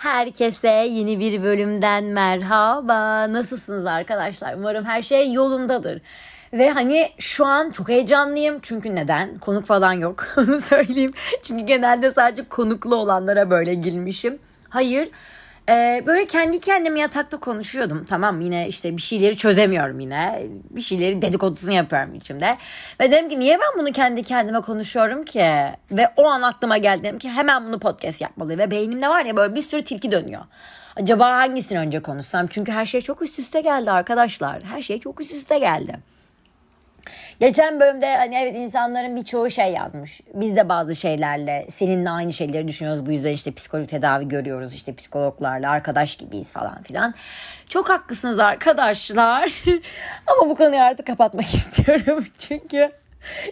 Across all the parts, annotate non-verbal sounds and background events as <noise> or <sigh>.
Herkese yeni bir bölümden merhaba. Nasılsınız arkadaşlar? Umarım her şey yolundadır. Ve hani şu an çok heyecanlıyım. Çünkü neden? Konuk falan yok. <laughs> Onu söyleyeyim. Çünkü genelde sadece konuklu olanlara böyle girmişim. Hayır. Ee, böyle kendi kendime yatakta konuşuyordum. Tamam yine işte bir şeyleri çözemiyorum yine. Bir şeyleri dedikodusunu yapıyorum içimde. Ve dedim ki niye ben bunu kendi kendime konuşuyorum ki? Ve o an aklıma geldi dedim ki hemen bunu podcast yapmalıyım. Ve beynimde var ya böyle bir sürü tilki dönüyor. Acaba hangisini önce konuşsam? Çünkü her şey çok üst üste geldi arkadaşlar. Her şey çok üst üste geldi. Geçen bölümde hani evet insanların birçoğu şey yazmış. Biz de bazı şeylerle seninle aynı şeyleri düşünüyoruz. Bu yüzden işte psikolog tedavi görüyoruz. işte psikologlarla arkadaş gibiyiz falan filan. Çok haklısınız arkadaşlar. <laughs> Ama bu konuyu artık kapatmak <laughs> istiyorum. Çünkü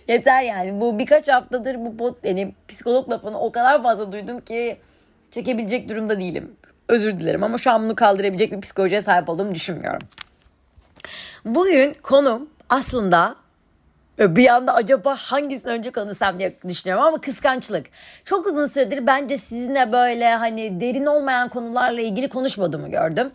yeter yani. Bu birkaç haftadır bu pot yani psikolog lafını o kadar fazla duydum ki çekebilecek durumda değilim. Özür dilerim ama şu an bunu kaldırabilecek bir psikolojiye sahip olduğumu düşünmüyorum. Bugün konum aslında bir anda acaba hangisini önce konuşsam diye düşünüyorum ama kıskançlık. Çok uzun süredir bence sizinle böyle hani derin olmayan konularla ilgili konuşmadığımı gördüm.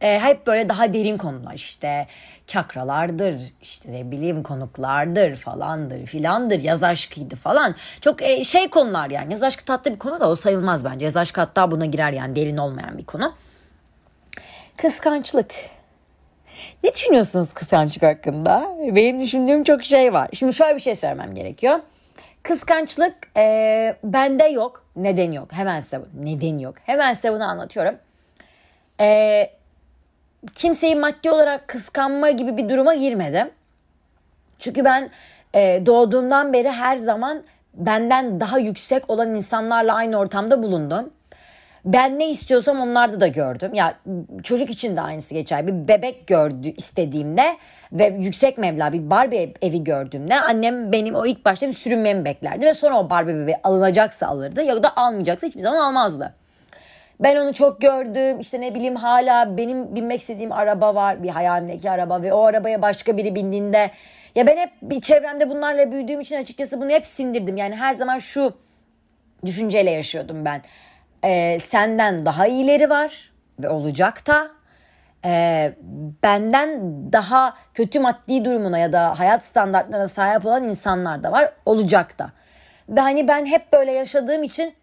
E, hep böyle daha derin konular işte çakralardır işte ne bileyim konuklardır falandır filandır yaz aşkıydı falan. Çok e, şey konular yani yaz aşkı tatlı bir konu da o sayılmaz bence. Yaz aşkı hatta buna girer yani derin olmayan bir konu. Kıskançlık. Ne düşünüyorsunuz kıskançlık hakkında? Benim düşündüğüm çok şey var. Şimdi şöyle bir şey söylemem gerekiyor. Kıskançlık e, bende yok. Neden yok? Hemen size neden yok. Hemen size bunu anlatıyorum. E, kimseyi maddi olarak kıskanma gibi bir duruma girmedim. Çünkü ben e, doğduğumdan beri her zaman benden daha yüksek olan insanlarla aynı ortamda bulundum. Ben ne istiyorsam onlarda da gördüm. Ya çocuk için de aynısı geçer. Bir bebek gördü istediğimde ve yüksek meblağ bir Barbie evi gördüğümde annem benim o ilk başta bir sürünmemi beklerdi ve sonra o Barbie bebeği alınacaksa alırdı ya da almayacaksa hiçbir zaman almazdı. Ben onu çok gördüm. İşte ne bileyim hala benim binmek istediğim araba var. Bir hayalimdeki araba ve o arabaya başka biri bindiğinde ya ben hep bir çevremde bunlarla büyüdüğüm için açıkçası bunu hep sindirdim. Yani her zaman şu düşünceyle yaşıyordum ben e, senden daha iyileri var ve olacak da e, benden daha kötü maddi durumuna ya da hayat standartlarına sahip olan insanlar da var olacak da. Ve hani ben hep böyle yaşadığım için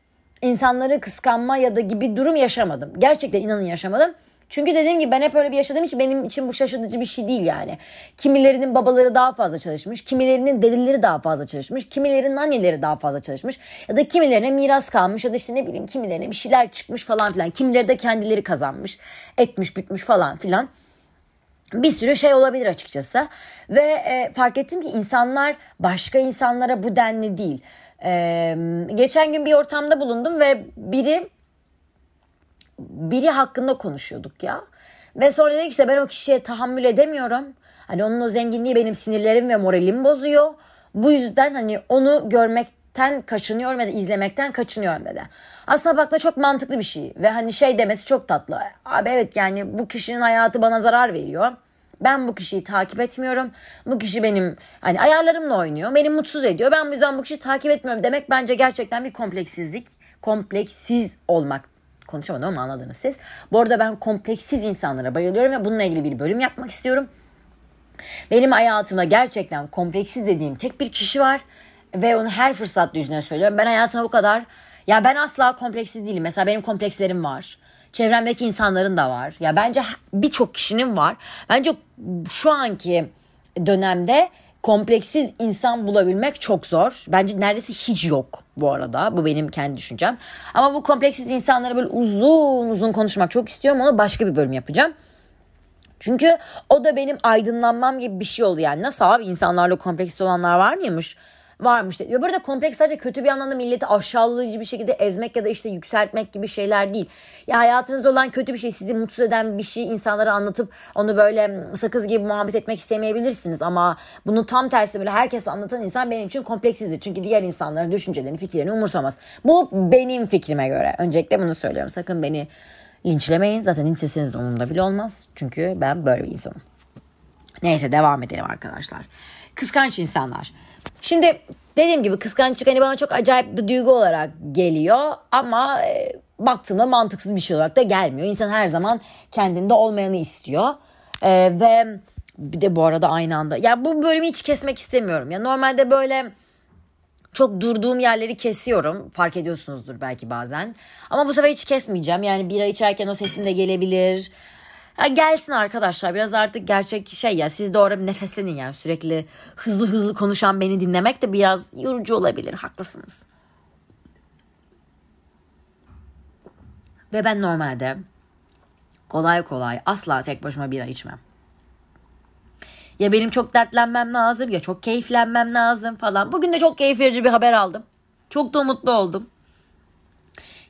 insanları kıskanma ya da gibi durum yaşamadım. Gerçekten inanın yaşamadım. Çünkü dediğim gibi ben hep öyle bir yaşadığım için benim için bu şaşırtıcı bir şey değil yani. Kimilerinin babaları daha fazla çalışmış, kimilerinin dedeleri daha fazla çalışmış, kimilerinin anneleri daha fazla çalışmış ya da kimilerine miras kalmış ya da işte ne bileyim kimilerine bir şeyler çıkmış falan filan. Kimileri de kendileri kazanmış, etmiş, bitmiş falan filan bir sürü şey olabilir açıkçası. Ve e, fark ettim ki insanlar başka insanlara bu denli değil. E, geçen gün bir ortamda bulundum ve biri biri hakkında konuşuyorduk ya. Ve sonra dedik işte ben o kişiye tahammül edemiyorum. Hani onun o zenginliği benim sinirlerim ve moralim bozuyor. Bu yüzden hani onu görmekten kaçınıyorum ya da izlemekten kaçınıyorum dedi. Aslında bakma çok mantıklı bir şey ve hani şey demesi çok tatlı. Abi evet yani bu kişinin hayatı bana zarar veriyor. Ben bu kişiyi takip etmiyorum. Bu kişi benim hani ayarlarımla oynuyor. Beni mutsuz ediyor. Ben bu yüzden bu kişiyi takip etmiyorum demek bence gerçekten bir kompleksizlik. Kompleksiz olmak konuşamadım ama anladınız siz. Bu arada ben kompleksiz insanlara bayılıyorum ve bununla ilgili bir bölüm yapmak istiyorum. Benim hayatımda gerçekten kompleksiz dediğim tek bir kişi var ve onu her fırsatta yüzüne söylüyorum. Ben hayatımda bu kadar ya ben asla kompleksiz değilim. Mesela benim komplekslerim var. Çevremdeki insanların da var. Ya bence birçok kişinin var. Bence şu anki dönemde kompleksiz insan bulabilmek çok zor. Bence neredeyse hiç yok bu arada. Bu benim kendi düşüncem. Ama bu kompleksiz insanlara böyle uzun uzun konuşmak çok istiyorum. Onu başka bir bölüm yapacağım. Çünkü o da benim aydınlanmam gibi bir şey oldu yani. Nasıl abi insanlarla kompleksiz olanlar var mıymış? Varmış. Ve burada kompleks sadece kötü bir anlamda milleti aşağılayıcı bir şekilde ezmek ya da işte yükseltmek gibi şeyler değil. Ya hayatınızda olan kötü bir şey sizi mutsuz eden bir şey insanlara anlatıp onu böyle sakız gibi muhabbet etmek istemeyebilirsiniz. Ama bunu tam tersi böyle herkese anlatan insan benim için kompleksizdir. Çünkü diğer insanların düşüncelerini, fikirlerini umursamaz. Bu benim fikrime göre. Öncelikle bunu söylüyorum. Sakın beni linçlemeyin. Zaten linçleseniz de umurumda bile olmaz. Çünkü ben böyle bir insanım. Neyse devam edelim arkadaşlar. Kıskanç insanlar. Şimdi dediğim gibi kıskançlık hani bana çok acayip bir duygu olarak geliyor ama e, baktığımda mantıksız bir şey olarak da gelmiyor. İnsan her zaman kendinde olmayanı istiyor. Ee, ve bir de bu arada aynı anda. Ya bu bölümü hiç kesmek istemiyorum. Ya normalde böyle çok durduğum yerleri kesiyorum. Fark ediyorsunuzdur belki bazen. Ama bu sefer hiç kesmeyeceğim. Yani bira içerken o sesin de gelebilir. Ya gelsin arkadaşlar biraz artık gerçek şey ya siz de orada nefeslenin yani sürekli hızlı hızlı konuşan beni dinlemek de biraz yorucu olabilir haklısınız. Ve ben normalde kolay kolay asla tek başıma bira içmem. Ya benim çok dertlenmem lazım ya çok keyiflenmem lazım falan. Bugün de çok keyif verici bir haber aldım. Çok da mutlu oldum.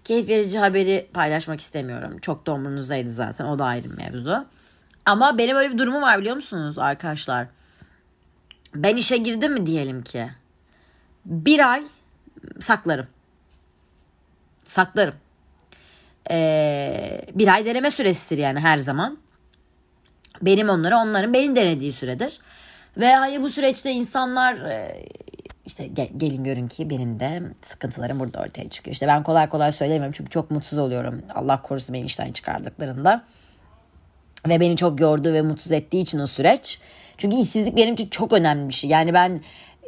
Keyif verici haberi paylaşmak istemiyorum. Çok da umurunuzdaydı zaten. O da ayrı mevzu. Ama benim öyle bir durumum var biliyor musunuz arkadaşlar? Ben işe girdim mi diyelim ki. Bir ay saklarım. Saklarım. Ee, bir ay deneme süresidir yani her zaman. Benim onlara onların benim denediği süredir. Ve hani bu süreçte insanlar e, işte gel, gelin görün ki benim de sıkıntılarım burada ortaya çıkıyor. İşte ben kolay kolay söylemiyorum çünkü çok mutsuz oluyorum. Allah korusun beni işten çıkardıklarında. Ve beni çok yordu ve mutsuz ettiği için o süreç. Çünkü işsizlik benim için çok önemli bir şey. Yani ben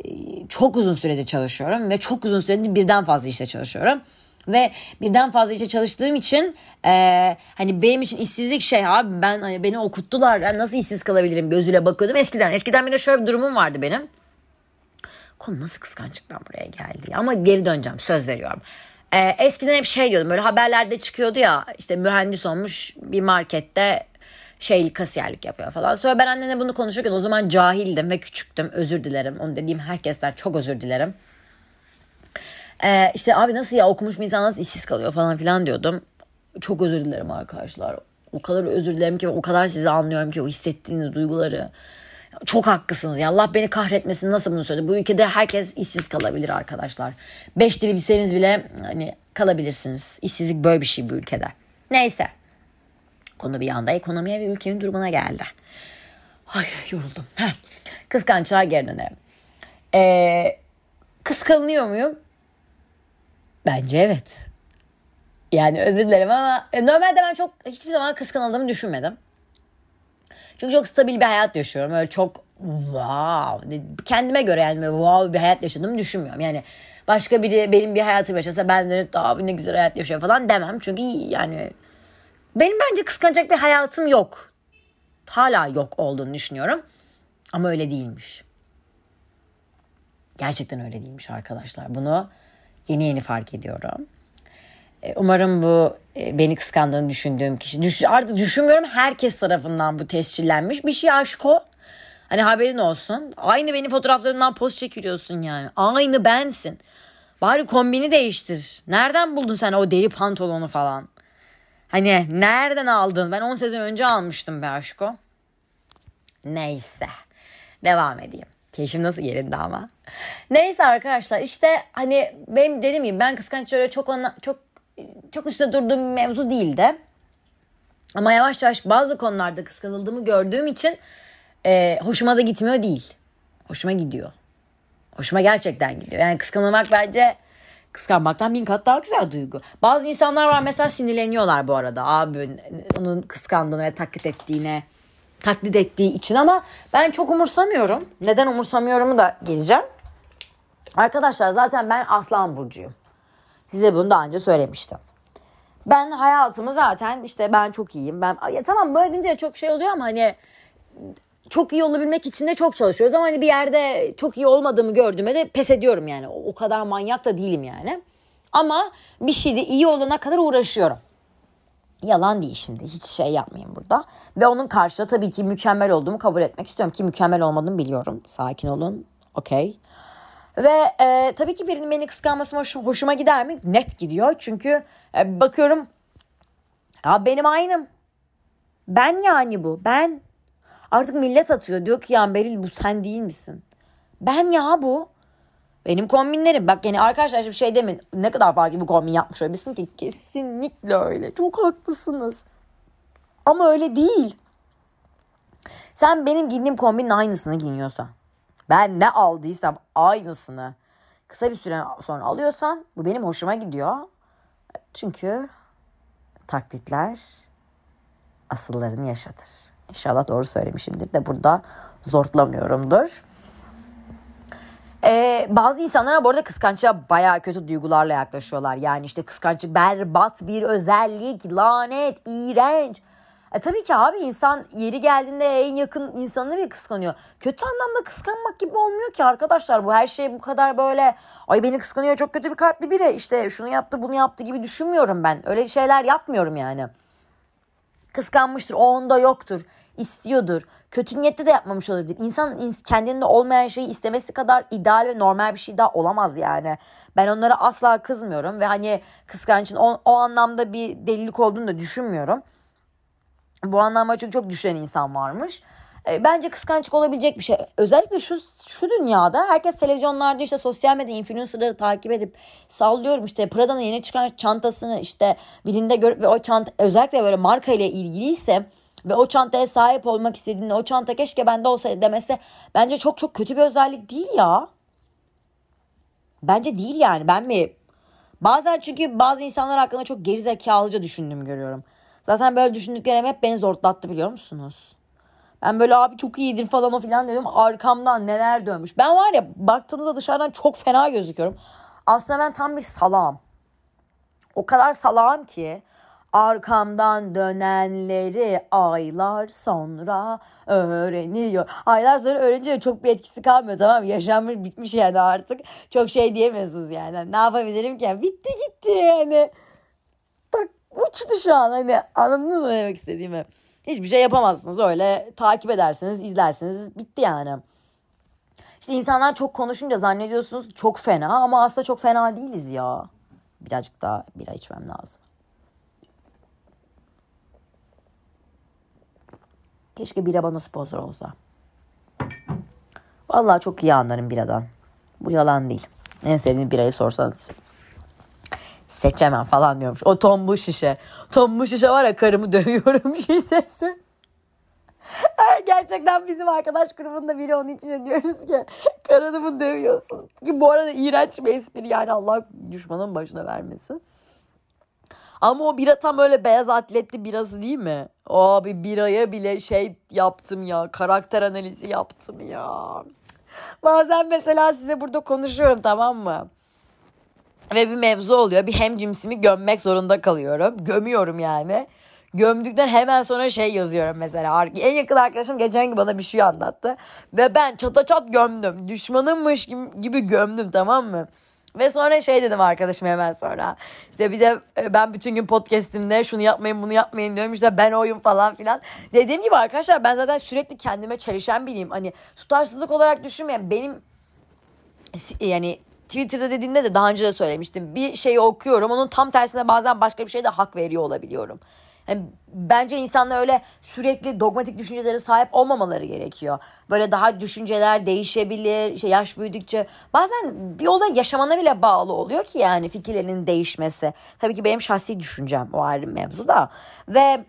e, çok uzun sürede çalışıyorum ve çok uzun sürede birden fazla işte çalışıyorum. Ve birden fazla işte çalıştığım için e, hani benim için işsizlik şey abi ben hani beni okuttular ben nasıl işsiz kalabilirim gözüyle bakıyordum eskiden. Eskiden bir de şöyle bir durumum vardı benim. Konu nasıl kıskançlıktan buraya geldi ama geri döneceğim söz veriyorum. E, eskiden hep şey diyordum böyle haberlerde çıkıyordu ya işte mühendis olmuş bir markette şey kasiyerlik yapıyor falan. Sonra ben annene bunu konuşurken o zaman cahildim ve küçüktüm. Özür dilerim. Onu dediğim herkesten çok özür dilerim. Ee, işte abi nasıl ya okumuş bir insan nasıl işsiz kalıyor falan filan diyordum. Çok özür dilerim arkadaşlar. O kadar özür dilerim ki o kadar sizi anlıyorum ki o hissettiğiniz duyguları. Çok haklısınız. Ya Allah beni kahretmesin nasıl bunu söyledi. Bu ülkede herkes işsiz kalabilir arkadaşlar. Beş dili bilseniz bile hani kalabilirsiniz. İşsizlik böyle bir şey bu ülkede. Neyse. Konu bir anda ekonomiye ve ülkenin durumuna geldi. Ay yoruldum. Heh. Kıskançlığa geri dönelim. Ee, kıskanıyor muyum? Bence evet. Yani özür dilerim ama e, normalde ben çok hiçbir zaman kıskanıldığımı düşünmedim. Çünkü çok stabil bir hayat yaşıyorum. Öyle çok wow kendime göre yani wow bir hayat yaşadığımı düşünmüyorum. Yani başka biri benim bir hayatım yaşasa ben dönüp daha ne güzel hayat yaşıyor falan demem. Çünkü yani benim bence kıskanacak bir hayatım yok. Hala yok olduğunu düşünüyorum. Ama öyle değilmiş. Gerçekten öyle değilmiş arkadaşlar. Bunu Yeni yeni fark ediyorum. E, umarım bu e, beni kıskandığını düşündüğüm kişi. Düş, artık düşünmüyorum herkes tarafından bu tescillenmiş bir şey aşk o. Hani haberin olsun. Aynı benim fotoğraflarımdan post çekiliyorsun yani. Aynı bensin. Bari kombini değiştir. Nereden buldun sen o deri pantolonu falan? Hani nereden aldın? Ben 10 sezon önce almıştım be aşko. Neyse. Devam edeyim. Keyfim nasıl yerinde ama. Neyse arkadaşlar işte hani benim dediğim gibi ben kıskanç öyle çok ona, çok çok üstüne durduğum bir mevzu değildi. Ama yavaş yavaş bazı konularda kıskanıldığımı gördüğüm için e, hoşuma da gitmiyor değil. Hoşuma gidiyor. Hoşuma gerçekten gidiyor. Yani kıskanılmak bence kıskanmaktan bin kat daha güzel duygu. Bazı insanlar var mesela sinirleniyorlar bu arada. Abi onun kıskandığını ve taklit ettiğine taklit ettiği için ama ben çok umursamıyorum. Neden umursamıyorumu da geleceğim. Arkadaşlar zaten ben Aslan Burcu'yum. Size bunu daha önce söylemiştim. Ben hayatımı zaten işte ben çok iyiyim. Ben ya tamam böyle deyince çok şey oluyor ama hani çok iyi olabilmek için de çok çalışıyoruz ama hani bir yerde çok iyi olmadığımı gördüğümde de pes ediyorum yani. O, o kadar manyak da değilim yani. Ama bir şeyde iyi olana kadar uğraşıyorum. Yalan değil şimdi. Hiç şey yapmayayım burada. Ve onun karşısında tabii ki mükemmel olduğumu kabul etmek istiyorum. Ki mükemmel olmadığımı biliyorum. Sakin olun. Okey. Ve e, tabii ki birinin beni kıskanması hoş, hoşuma gider mi? Net gidiyor. Çünkü e, bakıyorum ya benim aynım. Ben yani bu. Ben. Artık millet atıyor. Diyor ki ya Beril bu sen değil misin? Ben ya bu. Benim kombinlerim. Bak yani arkadaşlar bir şey demin ne kadar farklı bir kombin yapmış olabilirsin ki kesinlikle öyle. Çok haklısınız. Ama öyle değil. Sen benim giydiğim kombinin aynısını giyiniyorsan. Ben ne aldıysam aynısını kısa bir süre sonra alıyorsan bu benim hoşuma gidiyor. Çünkü taklitler asıllarını yaşatır. İnşallah doğru söylemişimdir de burada zorlamıyorumdur. Ee, bazı insanlara bu arada kıskançlığa bayağı kötü duygularla yaklaşıyorlar. Yani işte kıskançlık berbat bir özellik, lanet, iğrenç. E tabii ki abi insan yeri geldiğinde en yakın insanını bir kıskanıyor. Kötü anlamda kıskanmak gibi olmuyor ki arkadaşlar. Bu her şey bu kadar böyle ay beni kıskanıyor çok kötü bir kalpli biri. İşte şunu yaptı bunu yaptı gibi düşünmüyorum ben. Öyle şeyler yapmıyorum yani. Kıskanmıştır o onda yoktur istiyordur. Kötü niyette de yapmamış olabilir. İnsan kendinde olmayan şeyi istemesi kadar ideal ve normal bir şey daha olamaz yani. Ben onlara asla kızmıyorum ve hani kıskançın o, o anlamda bir delilik olduğunu da düşünmüyorum. Bu anlamda çünkü çok düşen insan varmış. E, bence kıskançlık olabilecek bir şey. Özellikle şu şu dünyada herkes televizyonlarda işte sosyal medya influencerları takip edip sallıyorum işte Prada'nın yeni çıkan çantasını işte birinde görüp ve o çanta özellikle böyle marka ile ilgiliyse ve o çantaya sahip olmak istediğinde o çanta keşke bende olsaydı demesi bence çok çok kötü bir özellik değil ya. Bence değil yani ben mi? Bazen çünkü bazı insanlar hakkında çok gerizekalıca düşündüğümü görüyorum. Zaten böyle düşündüklerim hep beni zorlattı biliyor musunuz? Ben böyle abi çok iyidir falan o filan dedim. Arkamdan neler dönmüş. Ben var ya baktığınızda dışarıdan çok fena gözüküyorum. Aslında ben tam bir salağım. O kadar salağım ki arkamdan dönenleri aylar sonra öğreniyor. Aylar sonra öğrenince çok bir etkisi kalmıyor tamam Yaşanmış bitmiş yani artık. Çok şey diyemiyorsunuz yani. Ne yapabilirim ki? Bitti gitti yani. Uçtu şu an hani anladınız mı demek istediğimi? Hiçbir şey yapamazsınız öyle takip edersiniz izlersiniz bitti yani. İşte insanlar çok konuşunca zannediyorsunuz çok fena ama aslında çok fena değiliz ya. Birazcık daha bira içmem lazım. Keşke bira bana sponsor olsa. Vallahi çok iyi anlarım biradan. Bu yalan değil. En sevdiğin birayı sorsanız. Seçemem falan diyormuş. O tombu şişe. Tombu şişe var ya karımı <laughs> dövüyorum şişesi. Gerçekten bizim arkadaş grubunda biri onun için diyoruz ki karını mı dövüyorsun? Ki bu arada iğrenç bir espri yani Allah düşmanın başına vermesin. Ama o bira tam öyle beyaz atletli birası değil mi? Abi biraya bile şey yaptım ya. Karakter analizi yaptım ya. Bazen mesela size burada konuşuyorum tamam mı? Ve bir mevzu oluyor. Bir hemcimsimi gömmek zorunda kalıyorum. Gömüyorum yani. Gömdükten hemen sonra şey yazıyorum mesela. En yakın arkadaşım geçen gün bana bir şey anlattı. Ve ben çata çat gömdüm. Düşmanımmış gibi gömdüm tamam mı? Ve sonra şey dedim arkadaşım hemen sonra. İşte bir de e, ben bütün gün podcastimde şunu yapmayın bunu yapmayın diyorum. İşte ben oyum falan filan. Dediğim gibi arkadaşlar ben zaten sürekli kendime çalışan biriyim. Hani tutarsızlık olarak düşünmeyin. Benim yani Twitter'da dediğimde de daha önce de söylemiştim. Bir şeyi okuyorum onun tam tersine bazen başka bir şeyde hak veriyor olabiliyorum. Yani bence insanlar öyle sürekli dogmatik düşüncelere sahip olmamaları gerekiyor. Böyle daha düşünceler değişebilir. İşte yaş büyüdükçe bazen bir olay yaşamana bile bağlı oluyor ki yani fikirlerin değişmesi. Tabii ki benim şahsi düşüncem o ayrı mevzu da. Ve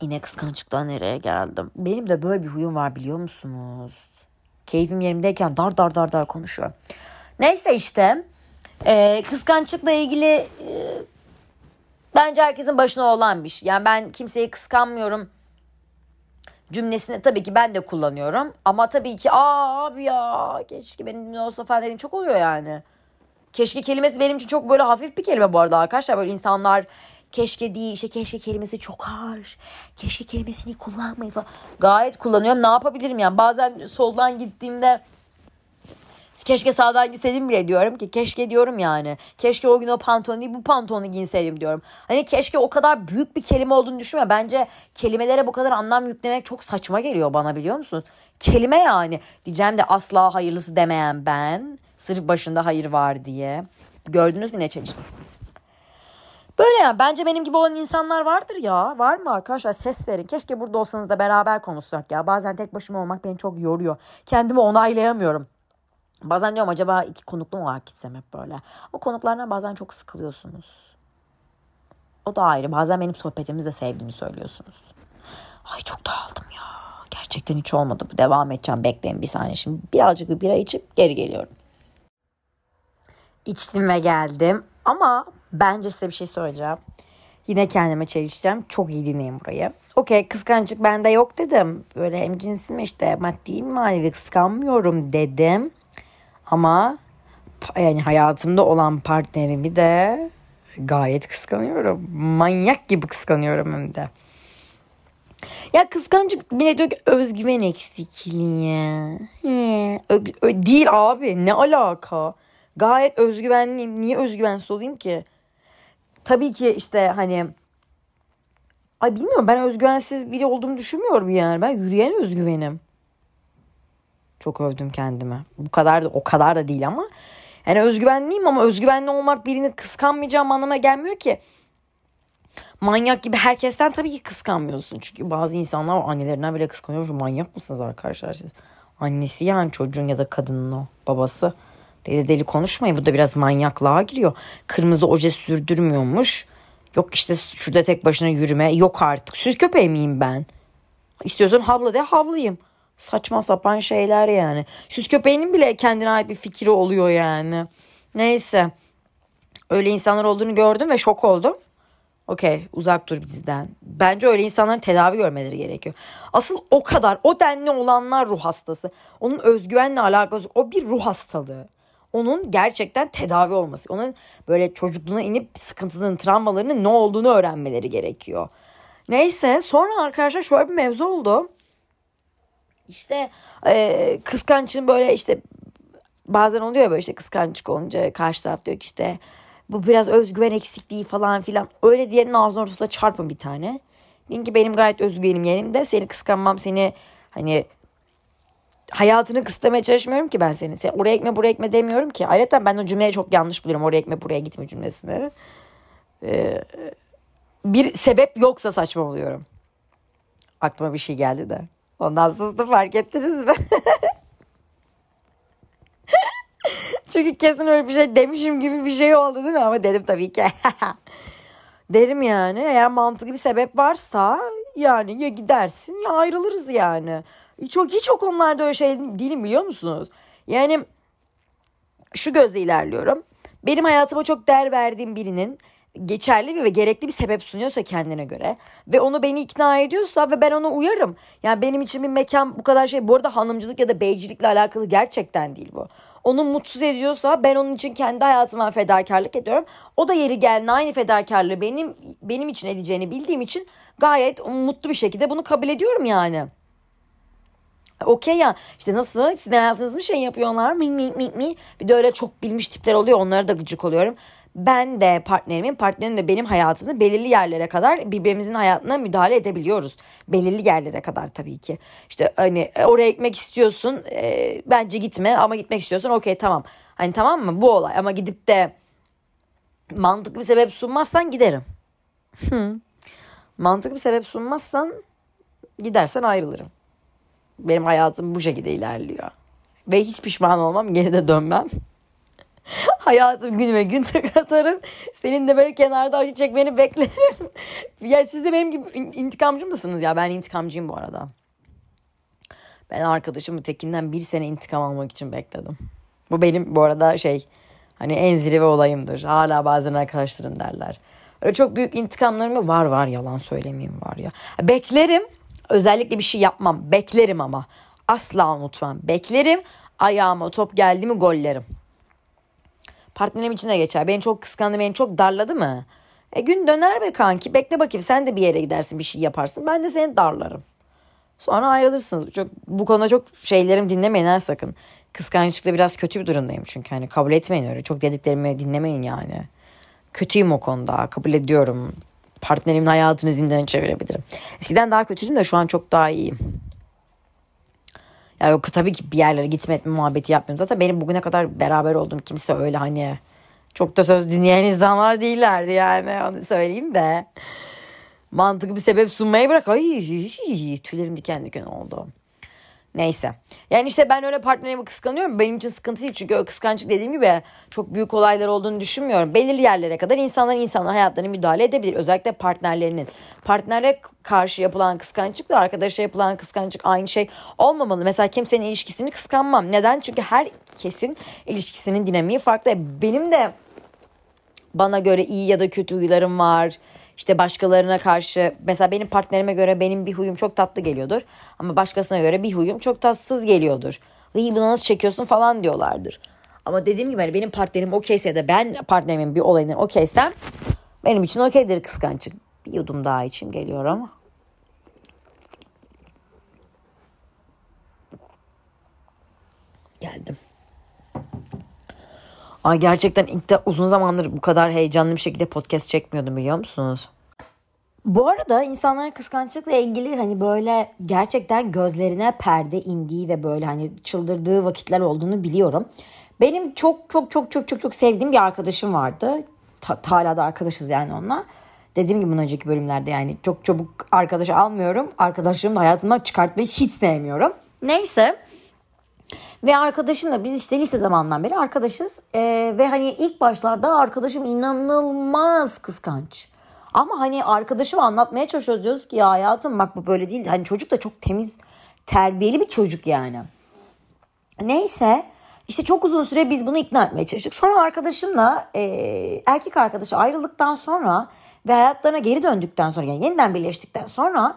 yine kıskançlıktan nereye geldim? Benim de böyle bir huyum var biliyor musunuz? Keyfim yerimdeyken dar dar dar dar konuşuyorum. Neyse işte e, kıskançlıkla ilgili e, Bence herkesin başına olan bir şey. Yani ben kimseyi kıskanmıyorum cümlesini tabii ki ben de kullanıyorum. Ama tabii ki aa abi ya keşke benim olsa falan dediğim çok oluyor yani. Keşke kelimesi benim için çok böyle hafif bir kelime bu arada arkadaşlar. Böyle insanlar keşke değil işte keşke kelimesi çok ağır. Keşke kelimesini kullanmayı falan. Gayet kullanıyorum ne yapabilirim yani. Bazen soldan gittiğimde Keşke sağdan gitseydim bile diyorum ki keşke diyorum yani. Keşke o gün o pantolonu değil bu pantolonu giyseydim diyorum. Hani keşke o kadar büyük bir kelime olduğunu düşünme. Bence kelimelere bu kadar anlam yüklemek çok saçma geliyor bana biliyor musunuz? Kelime yani. Diyeceğim de asla hayırlısı demeyen ben. Sırf başında hayır var diye. Gördünüz mü ne çalıştım? Böyle yani bence benim gibi olan insanlar vardır ya. Var mı arkadaşlar ses verin. Keşke burada olsanız da beraber konuşsak ya. Bazen tek başıma olmak beni çok yoruyor. Kendimi onaylayamıyorum. Bazen diyorum acaba iki konuklu mu olarak gitsem hep böyle. O konuklardan bazen çok sıkılıyorsunuz. O da ayrı. Bazen benim sohbetimizi de sevdiğini söylüyorsunuz. Ay çok dağıldım ya. Gerçekten hiç olmadı bu. Devam edeceğim. Bekleyin bir saniye. Şimdi birazcık bir bira içip geri geliyorum. İçtim ve geldim. Ama bence size bir şey söyleyeceğim. Yine kendime çelişeceğim. Çok iyi dinleyin burayı. Okey kıskançlık bende yok dedim. Böyle hem cinsim işte maddi manevi kıskanmıyorum dedim. Ama yani hayatımda olan partnerimi de gayet kıskanıyorum. Manyak gibi kıskanıyorum hem de. Ya kıskancık bile diyor ki özgüven eksikliği. He, değil abi ne alaka? Gayet özgüvenliyim. Niye özgüvensiz olayım ki? Tabii ki işte hani Ay bilmiyorum ben özgüvensiz biri olduğumu düşünmüyorum yani. Ben yürüyen özgüvenim. Çok övdüm kendime. Bu kadar da o kadar da değil ama. Yani özgüvenliyim ama özgüvenli olmak birini kıskanmayacağım anlamına gelmiyor ki. Manyak gibi herkesten tabii ki kıskanmıyorsun. Çünkü bazı insanlar annelerinden bile kıskanıyor. Manyak mısınız arkadaşlar siz? Annesi yani çocuğun ya da kadının o babası. Deli deli konuşmayın. Bu da biraz manyaklığa giriyor. Kırmızı oje sürdürmüyormuş. Yok işte şurada tek başına yürüme. Yok artık. Süs köpeği miyim ben? İstiyorsan havla de havlayayım. Saçma sapan şeyler yani. Süs köpeğinin bile kendine ait bir fikri oluyor yani. Neyse. Öyle insanlar olduğunu gördüm ve şok oldum. Okey uzak dur bizden. Bence öyle insanların tedavi görmeleri gerekiyor. Asıl o kadar o denli olanlar ruh hastası. Onun özgüvenle alakası o bir ruh hastalığı onun gerçekten tedavi olması. Onun böyle çocukluğuna inip sıkıntının, travmalarının ne olduğunu öğrenmeleri gerekiyor. Neyse sonra arkadaşlar şöyle bir mevzu oldu. İşte e, kıskançın böyle işte bazen oluyor böyle işte kıskançlık olunca karşı taraf diyor ki işte bu biraz özgüven eksikliği falan filan. Öyle diyenin ağzının ortasına çarpın bir tane. Deyin ki benim gayet özgüvenim yerimde. Seni kıskanmam seni hani hayatını kısıtlamaya çalışmıyorum ki ben senin. Sen oraya ekme buraya ekme demiyorum ki. Ayrıca ben o cümleyi çok yanlış buluyorum. Oraya ekme buraya gitme cümlesini. Ee, bir sebep yoksa saçma oluyorum. Aklıma bir şey geldi de. Ondan sonra fark ettiniz mi? <laughs> Çünkü kesin öyle bir şey demişim gibi bir şey oldu değil mi? Ama dedim tabii ki. <laughs> Derim yani eğer mantıklı bir sebep varsa yani ya gidersin ya ayrılırız yani. Çok hiç o konularda öyle şey değilim biliyor musunuz? Yani şu gözle ilerliyorum. Benim hayatıma çok değer verdiğim birinin geçerli ve gerekli bir sebep sunuyorsa kendine göre ve onu beni ikna ediyorsa ve ben ona uyarım. Yani benim için bir mekan bu kadar şey bu arada hanımcılık ya da beycilikle alakalı gerçekten değil bu. Onu mutsuz ediyorsa ben onun için kendi hayatımdan fedakarlık ediyorum. O da yeri geldiğinde aynı fedakarlığı benim benim için edeceğini bildiğim için gayet mutlu bir şekilde bunu kabul ediyorum yani. Okey ya işte nasıl sizin hayatınızda bir şey yapıyorlar mi mi mi mi bir de öyle çok bilmiş tipler oluyor onlara da gıcık oluyorum. Ben de partnerimin partnerim de benim hayatımda belirli yerlere kadar birbirimizin hayatına müdahale edebiliyoruz. Belirli yerlere kadar tabii ki. İşte hani e, oraya gitmek istiyorsun e, bence gitme ama gitmek istiyorsun okey tamam. Hani tamam mı bu olay ama gidip de mantıklı bir sebep sunmazsan giderim. mantıklı bir sebep sunmazsan gidersen ayrılırım. Benim hayatım bu şekilde ilerliyor. Ve hiç pişman olmam, geri de dönmem. <laughs> Hayatım günüme gün atarım. Senin de böyle kenarda acı çekmeni beklerim. <laughs> ya siz de benim gibi intikamcı mısınız ya? Ben intikamcıyım bu arada. Ben arkadaşımı Tekin'den bir sene intikam almak için bekledim. Bu benim bu arada şey hani en zirve olayımdır. Hala bazen arkadaşlarım derler. Öyle çok büyük intikamlarım var var yalan söylemeyeyim var ya. Beklerim Özellikle bir şey yapmam. Beklerim ama. Asla unutmam. Beklerim. Ayağıma top geldi mi gollerim. Partnerim için de geçer. Beni çok kıskandı, beni çok darladı mı? E gün döner be kanki. Bekle bakayım sen de bir yere gidersin bir şey yaparsın. Ben de seni darlarım. Sonra ayrılırsınız. Çok, bu konuda çok şeylerim dinlemeyin her sakın. Kıskançlıkta biraz kötü bir durumdayım çünkü. Hani kabul etmeyin öyle. Çok dediklerimi dinlemeyin yani. Kötüyüm o konuda. Kabul ediyorum partnerimin hayatını zindan çevirebilirim. Eskiden daha kötüydüm de şu an çok daha iyiyim. Ya yok tabii ki bir yerlere gitme etme muhabbeti yapmıyorum. Zaten benim bugüne kadar beraber olduğum kimse öyle hani çok da söz dinleyen insanlar değillerdi yani onu söyleyeyim de. Mantıklı bir sebep sunmayı bırak. Ay tüylerim diken diken oldu. Neyse. Yani işte ben öyle partnerimi kıskanıyorum. Benim için sıkıntı değil. Çünkü o kıskançlık dediğim gibi çok büyük olaylar olduğunu düşünmüyorum. Belirli yerlere kadar insanlar insanlar hayatlarına müdahale edebilir. Özellikle partnerlerinin. Partnere karşı yapılan kıskançlıkla arkadaşa yapılan kıskançlık aynı şey olmamalı. Mesela kimsenin ilişkisini kıskanmam. Neden? Çünkü herkesin ilişkisinin dinamiği farklı. Benim de bana göre iyi ya da kötü huylarım var işte başkalarına karşı mesela benim partnerime göre benim bir huyum çok tatlı geliyordur. Ama başkasına göre bir huyum çok tatsız geliyordur. İyi bunu nasıl çekiyorsun falan diyorlardır. Ama dediğim gibi hani benim partnerim okeyse de ben partnerimin bir olayından okeysem benim için okeydir kıskançlık. Bir yudum daha içim geliyor ama. Geldim. Ay gerçekten ilk de uzun zamandır bu kadar heyecanlı bir şekilde podcast çekmiyordum biliyor musunuz? Bu arada insanların kıskançlıkla ilgili hani böyle gerçekten gözlerine perde indiği ve böyle hani çıldırdığı vakitler olduğunu biliyorum. Benim çok çok çok çok çok çok sevdiğim bir arkadaşım vardı. Ta, hala da arkadaşız yani onunla. Dediğim gibi önceki bölümlerde yani çok çabuk arkadaş almıyorum. Arkadaşlarımı da hayatımdan çıkartmayı hiç sevmiyorum. Neyse. Ve arkadaşımla biz işte lise zamanından beri arkadaşız. Ee, ve hani ilk başlarda arkadaşım inanılmaz kıskanç. Ama hani arkadaşım anlatmaya çalışıyoruz diyoruz ki ya hayatım bak bu böyle değil. Hani çocuk da çok temiz, terbiyeli bir çocuk yani. Neyse işte çok uzun süre biz bunu ikna etmeye çalıştık. Sonra arkadaşımla e, erkek arkadaşı ayrıldıktan sonra ve hayatlarına geri döndükten sonra yani yeniden birleştikten sonra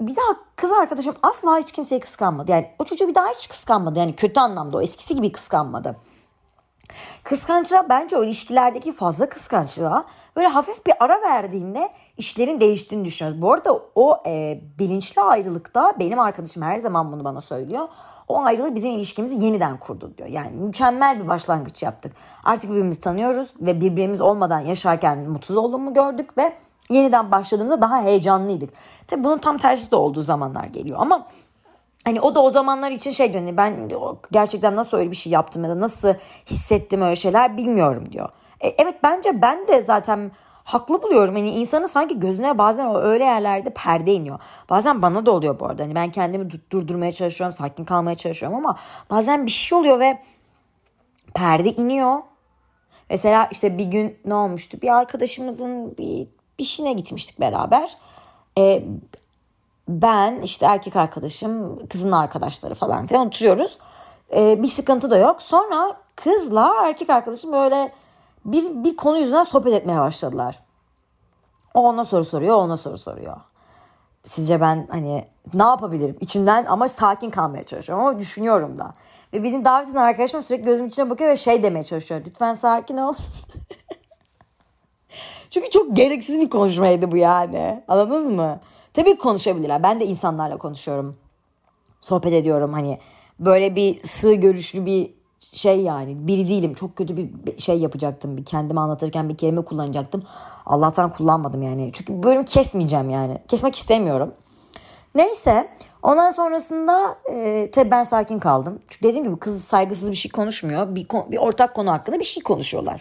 bir daha kız arkadaşım asla hiç kimseyi kıskanmadı. Yani o çocuğu bir daha hiç kıskanmadı. Yani kötü anlamda o eskisi gibi kıskanmadı. Kıskançlığa bence o ilişkilerdeki fazla kıskançlığa böyle hafif bir ara verdiğinde işlerin değiştiğini düşünüyoruz. Bu arada o e, bilinçli ayrılıkta benim arkadaşım her zaman bunu bana söylüyor. O ayrılık bizim ilişkimizi yeniden kurdu diyor. Yani mükemmel bir başlangıç yaptık. Artık birbirimizi tanıyoruz ve birbirimiz olmadan yaşarken mutsuz olduğumu gördük ve yeniden başladığımızda daha heyecanlıydık. Tabii bunun tam tersi de olduğu zamanlar geliyor ama Hani o da o zamanlar için şey diyor. Hani ben gerçekten nasıl öyle bir şey yaptım ya da nasıl hissettim öyle şeyler bilmiyorum diyor. E, evet bence ben de zaten haklı buluyorum. Hani insanı sanki gözüne bazen öyle yerlerde perde iniyor. Bazen bana da oluyor bu arada. Hani ben kendimi durdurmaya çalışıyorum, sakin kalmaya çalışıyorum ama bazen bir şey oluyor ve perde iniyor. Mesela işte bir gün ne olmuştu? Bir arkadaşımızın bir bir şeyine gitmiştik beraber. Ee, ben işte erkek arkadaşım, kızın arkadaşları falan filan oturuyoruz. Ee, bir sıkıntı da yok. Sonra kızla erkek arkadaşım böyle bir, bir konu yüzünden sohbet etmeye başladılar. O ona soru soruyor, ona soru soruyor. Sizce ben hani ne yapabilirim? İçimden ama sakin kalmaya çalışıyorum ama düşünüyorum da. Ve benim davet eden arkadaşım sürekli gözüm içine bakıyor ve şey demeye çalışıyor. Lütfen sakin ol. <laughs> Çünkü çok gereksiz bir konuşmaydı bu yani. Anladınız mı? Tabii konuşabilirler. Ben de insanlarla konuşuyorum. Sohbet ediyorum hani. Böyle bir sığ görüşlü bir şey yani biri değilim. Çok kötü bir şey yapacaktım. Bir kendimi anlatırken bir kelime kullanacaktım. Allah'tan kullanmadım yani. Çünkü bölüm kesmeyeceğim yani. Kesmek istemiyorum. Neyse ondan sonrasında e, tabii ben sakin kaldım. Çünkü dediğim gibi kız saygısız bir şey konuşmuyor. Bir, bir ortak konu hakkında bir şey konuşuyorlar.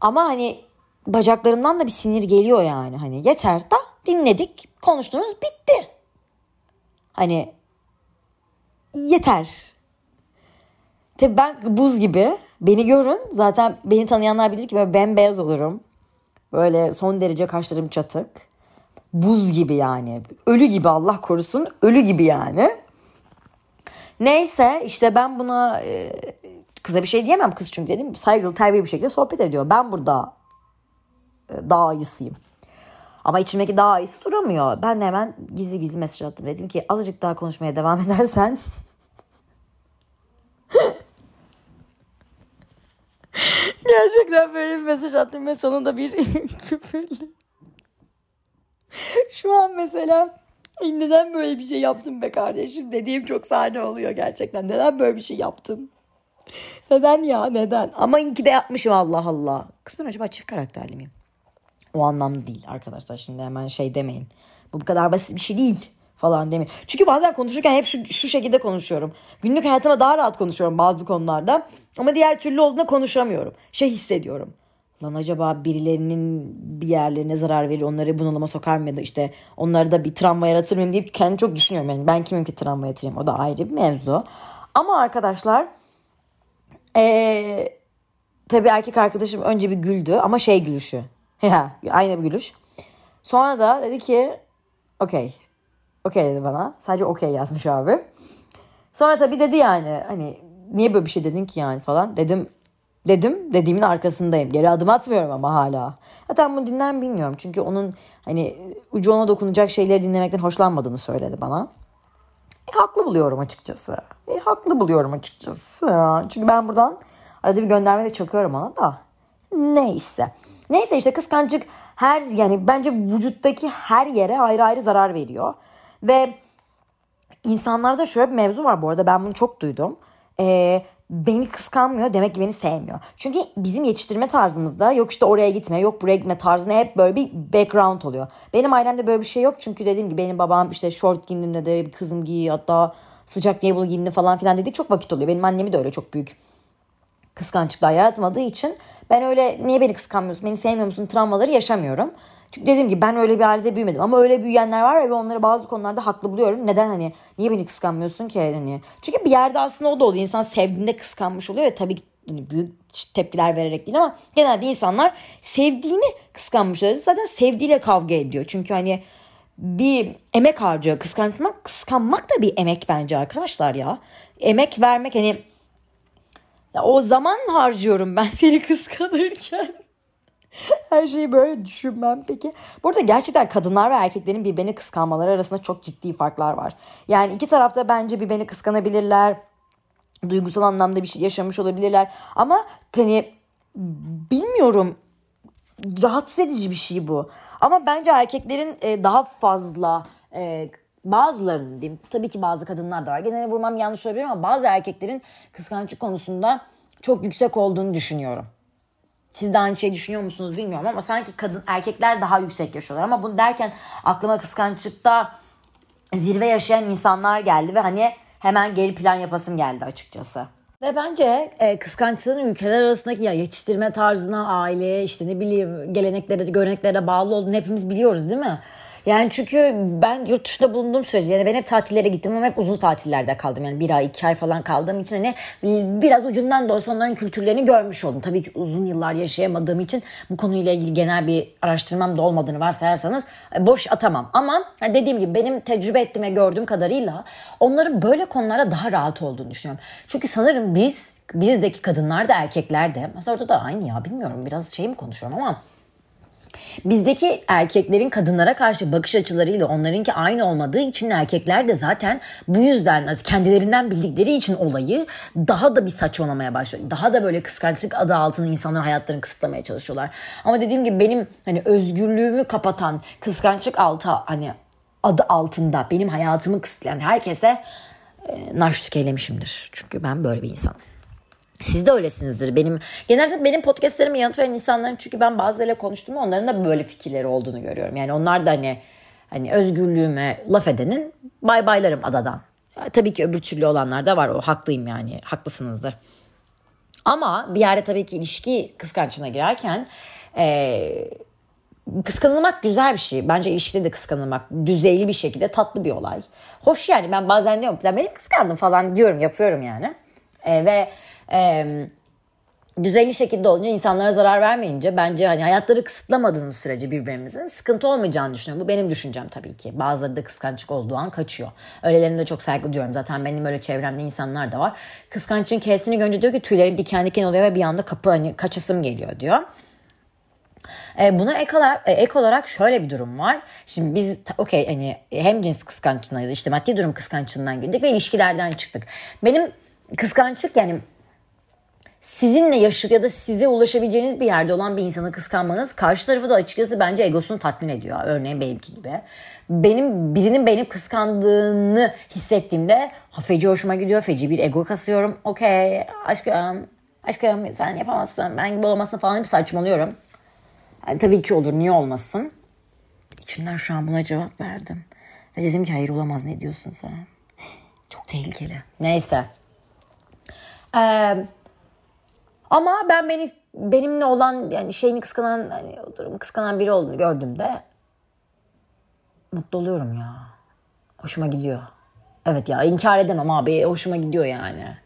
Ama hani bacaklarımdan da bir sinir geliyor yani. Hani yeter da dinledik konuştunuz bitti. Hani yeter. Tabii ben buz gibi. Beni görün. Zaten beni tanıyanlar bilir ki ben bembeyaz olurum. Böyle son derece kaşlarım çatık. Buz gibi yani. Ölü gibi Allah korusun. Ölü gibi yani. Neyse işte ben buna e, kıza bir şey diyemem kız çünkü dedim saygılı terbiyeli bir şekilde sohbet ediyor. Ben burada daha iyisiyim. Ama içimdeki daha iyisi duramıyor. Ben de hemen gizli gizli mesaj attım. Dedim ki azıcık daha konuşmaya devam <laughs> edersen Gerçekten böyle bir mesaj attım ve sonunda bir <laughs> küfürlü. Şu an mesela neden böyle bir şey yaptın be kardeşim dediğim çok sahne oluyor gerçekten. Neden böyle bir şey yaptın? Neden ya neden? Ama iyi ki de yapmışım Allah Allah. Kız ben acaba çift karakterli miyim? O anlamda değil arkadaşlar şimdi hemen şey demeyin. Bu bu kadar basit bir şey değil falan demeyin. Çünkü bazen konuşurken hep şu, şu şekilde konuşuyorum. Günlük hayatıma daha rahat konuşuyorum bazı konularda. Ama diğer türlü olduğunda konuşamıyorum. Şey hissediyorum. Lan acaba birilerinin bir yerlerine zarar verir, onları bunalıma sokar mı ya da işte onları da bir travma yaratır mıyım deyip kendi çok düşünüyorum. Yani ben kimim ki travma yatırayım o da ayrı bir mevzu. Ama arkadaşlar ee, tabii erkek arkadaşım önce bir güldü ama şey gülüşü. <laughs> Ya aynı bir gülüş. Sonra da dedi ki okey. Okey dedi bana. Sadece okey yazmış abi. Sonra tabii dedi yani hani niye böyle bir şey dedin ki yani falan. Dedim dedim. Dediğimin arkasındayım. Geri adım atmıyorum ama hala. Zaten bunu dinler mi bilmiyorum. Çünkü onun hani ucu ona dokunacak şeyleri dinlemekten hoşlanmadığını söyledi bana. E, haklı buluyorum açıkçası. E, haklı buluyorum açıkçası. Çünkü ben buradan arada bir gönderme de çakıyorum ona da. Neyse. Neyse işte kıskançlık her yani bence vücuttaki her yere ayrı ayrı zarar veriyor. Ve insanlarda şöyle bir mevzu var bu arada ben bunu çok duydum. Ee, beni kıskanmıyor demek ki beni sevmiyor. Çünkü bizim yetiştirme tarzımızda yok işte oraya gitme yok buraya gitme tarzında hep böyle bir background oluyor. Benim ailemde böyle bir şey yok çünkü dediğim gibi benim babam işte short giyindiğimde de kızım giy hatta sıcak niye bunu giyindi falan filan dedi çok vakit oluyor. Benim annemi de öyle çok büyük kıskançlıklar yaratmadığı için ben öyle niye beni kıskanmıyorsun beni sevmiyor musun travmaları yaşamıyorum. Çünkü dediğim gibi ben öyle bir ailede büyümedim ama öyle büyüyenler var ve onları bazı konularda haklı buluyorum. Neden hani niye beni kıskanmıyorsun ki hani? Çünkü bir yerde aslında o da oluyor. İnsan sevdiğinde kıskanmış oluyor ya tabii ki hani büyük tepkiler vererek değil ama genelde insanlar sevdiğini kıskanmış oluyor. Zaten sevdiğiyle kavga ediyor. Çünkü hani bir emek harcıyor. Kıskanmak, kıskanmak da bir emek bence arkadaşlar ya. Emek vermek hani ya o zaman harcıyorum ben <laughs> seni kıskanırken. Her şeyi böyle düşünmem peki. Burada gerçekten kadınlar ve erkeklerin birbirini kıskanmaları arasında çok ciddi farklar var. Yani iki tarafta bence birbirini kıskanabilirler. Duygusal anlamda bir şey yaşamış olabilirler. Ama hani bilmiyorum rahatsız edici bir şey bu. Ama bence erkeklerin e, daha fazla e, bazılarının diyeyim tabii ki bazı kadınlar da var. Genelde vurmam yanlış olabilir ama bazı erkeklerin kıskançlık konusunda çok yüksek olduğunu düşünüyorum. Siz de aynı şeyi düşünüyor musunuz bilmiyorum ama sanki kadın erkekler daha yüksek yaşıyorlar. Ama bunu derken aklıma kıskançlıkta zirve yaşayan insanlar geldi ve hani hemen geri plan yapasım geldi açıkçası. Ve bence e, kıskançlığın ülkeler arasındaki ya yetiştirme tarzına, aileye, işte ne bileyim geleneklere, göreneklere bağlı olduğunu hepimiz biliyoruz değil mi? Yani çünkü ben yurt dışında bulunduğum sürece yani ben hep tatillere gittim ama hep uzun tatillerde kaldım. Yani bir ay iki ay falan kaldığım için hani biraz ucundan da olsa onların kültürlerini görmüş oldum. Tabii ki uzun yıllar yaşayamadığım için bu konuyla ilgili genel bir araştırmam da olmadığını varsayarsanız e, boş atamam. Ama dediğim gibi benim tecrübe ettiğim ve gördüğüm kadarıyla onların böyle konulara daha rahat olduğunu düşünüyorum. Çünkü sanırım biz bizdeki kadınlar da erkekler de mesela orada da aynı ya bilmiyorum biraz şey mi konuşuyorum ama Bizdeki erkeklerin kadınlara karşı bakış açılarıyla onlarınki aynı olmadığı için erkekler de zaten bu yüzden kendilerinden bildikleri için olayı daha da bir saçmalamaya başlıyor. Daha da böyle kıskançlık adı altında insanların hayatlarını kısıtlamaya çalışıyorlar. Ama dediğim gibi benim hani özgürlüğümü kapatan kıskançlık altı hani adı altında benim hayatımı kısıtlayan herkese e, naş tükelemişimdir. Çünkü ben böyle bir insanım. Siz de öylesinizdir. Benim genelde benim podcastlerime yanıt veren insanların çünkü ben bazılarıyla konuştum onların da böyle fikirleri olduğunu görüyorum. Yani onlar da hani hani özgürlüğüme laf edenin bay baylarım adadan. tabii ki öbür türlü olanlar da var. O haklıyım yani. Haklısınızdır. Ama bir yerde tabii ki ilişki kıskançlığına girerken e, kıskanılmak güzel bir şey. Bence ilişkide de kıskanılmak düzeyli bir şekilde tatlı bir olay. Hoş yani ben bazen diyorum ki beni kıskandım falan diyorum yapıyorum yani. E, ve e, düzenli şekilde olunca insanlara zarar vermeyince bence hani hayatları kısıtlamadığımız sürece birbirimizin sıkıntı olmayacağını düşünüyorum. Bu benim düşüncem tabii ki. Bazıları da kıskançlık olduğu an kaçıyor. Öylelerine de çok saygı duyuyorum. Zaten benim öyle çevremde insanlar da var. Kıskançlığın kesini görünce diyor ki tüylerim diken diken oluyor ve bir anda kapı hani kaçasım geliyor diyor. E, buna ek olarak, e, ek olarak şöyle bir durum var. Şimdi biz okey hani hem cins kıskançlığına işte maddi durum kıskançlığından girdik ve ilişkilerden çıktık. Benim kıskançlık yani sizinle yaşıt ya da size ulaşabileceğiniz bir yerde olan bir insanı kıskanmanız karşı tarafı da açıkçası bence egosunu tatmin ediyor. Örneğin benimki gibi. Benim birinin benim kıskandığını hissettiğimde feci hoşuma gidiyor. Feci bir ego kasıyorum. Okey aşkım aşkım sen yapamazsın ben gibi olamazsın falan bir saçmalıyorum. Yani, tabii ki olur niye olmasın. İçimden şu an buna cevap verdim. Ve dedim ki hayır olamaz ne diyorsun sen. Çok tehlikeli. Neyse. Eee ama ben beni benimle olan yani şeyini kıskanan hani o durumu kıskanan biri olduğunu gördüğümde mutlu oluyorum ya. Hoşuma gidiyor. Evet ya inkar edemem abi hoşuma gidiyor yani.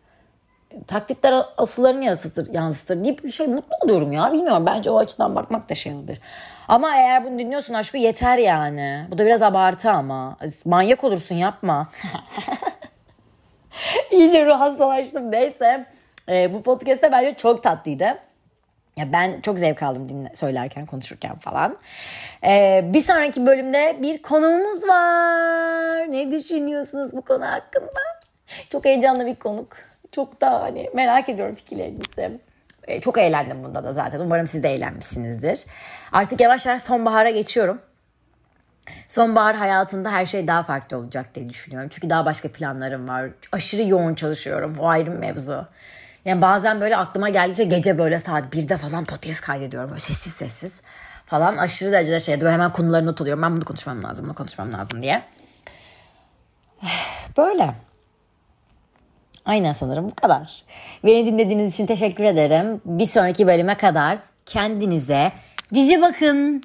Taktikler asıllarını yansıtır, yansıtır gibi bir şey mutlu oluyorum ya. Bilmiyorum bence o açıdan bakmak da şey olabilir. Ama eğer bunu dinliyorsun aşkı yeter yani. Bu da biraz abartı ama. Manyak olursun yapma. <laughs> İyice ruh hastalaştım neyse. E, bu podcast'te bence çok tatlıydı. Ya ben çok zevk aldım dinle, söylerken, konuşurken falan. Ee, bir sonraki bölümde bir konuğumuz var. Ne düşünüyorsunuz bu konu hakkında? Çok heyecanlı bir konuk. Çok da hani merak ediyorum fikirlerinizi. Ee, çok eğlendim bunda da zaten. Umarım siz de eğlenmişsinizdir. Artık yavaş yavaş sonbahara geçiyorum. Sonbahar hayatında her şey daha farklı olacak diye düşünüyorum. Çünkü daha başka planlarım var. Aşırı yoğun çalışıyorum. O ayrı mevzu. Yani bazen böyle aklıma geldikçe gece böyle saat 1'de falan podcast kaydediyorum. Böyle sessiz sessiz falan. Aşırı derecede şey böyle hemen konuları not alıyorum. Ben bunu konuşmam lazım, bunu konuşmam lazım diye. <sighs> Böyle. Aynen sanırım bu kadar. Beni dinlediğiniz için teşekkür ederim. Bir sonraki bölüme kadar kendinize cici bakın.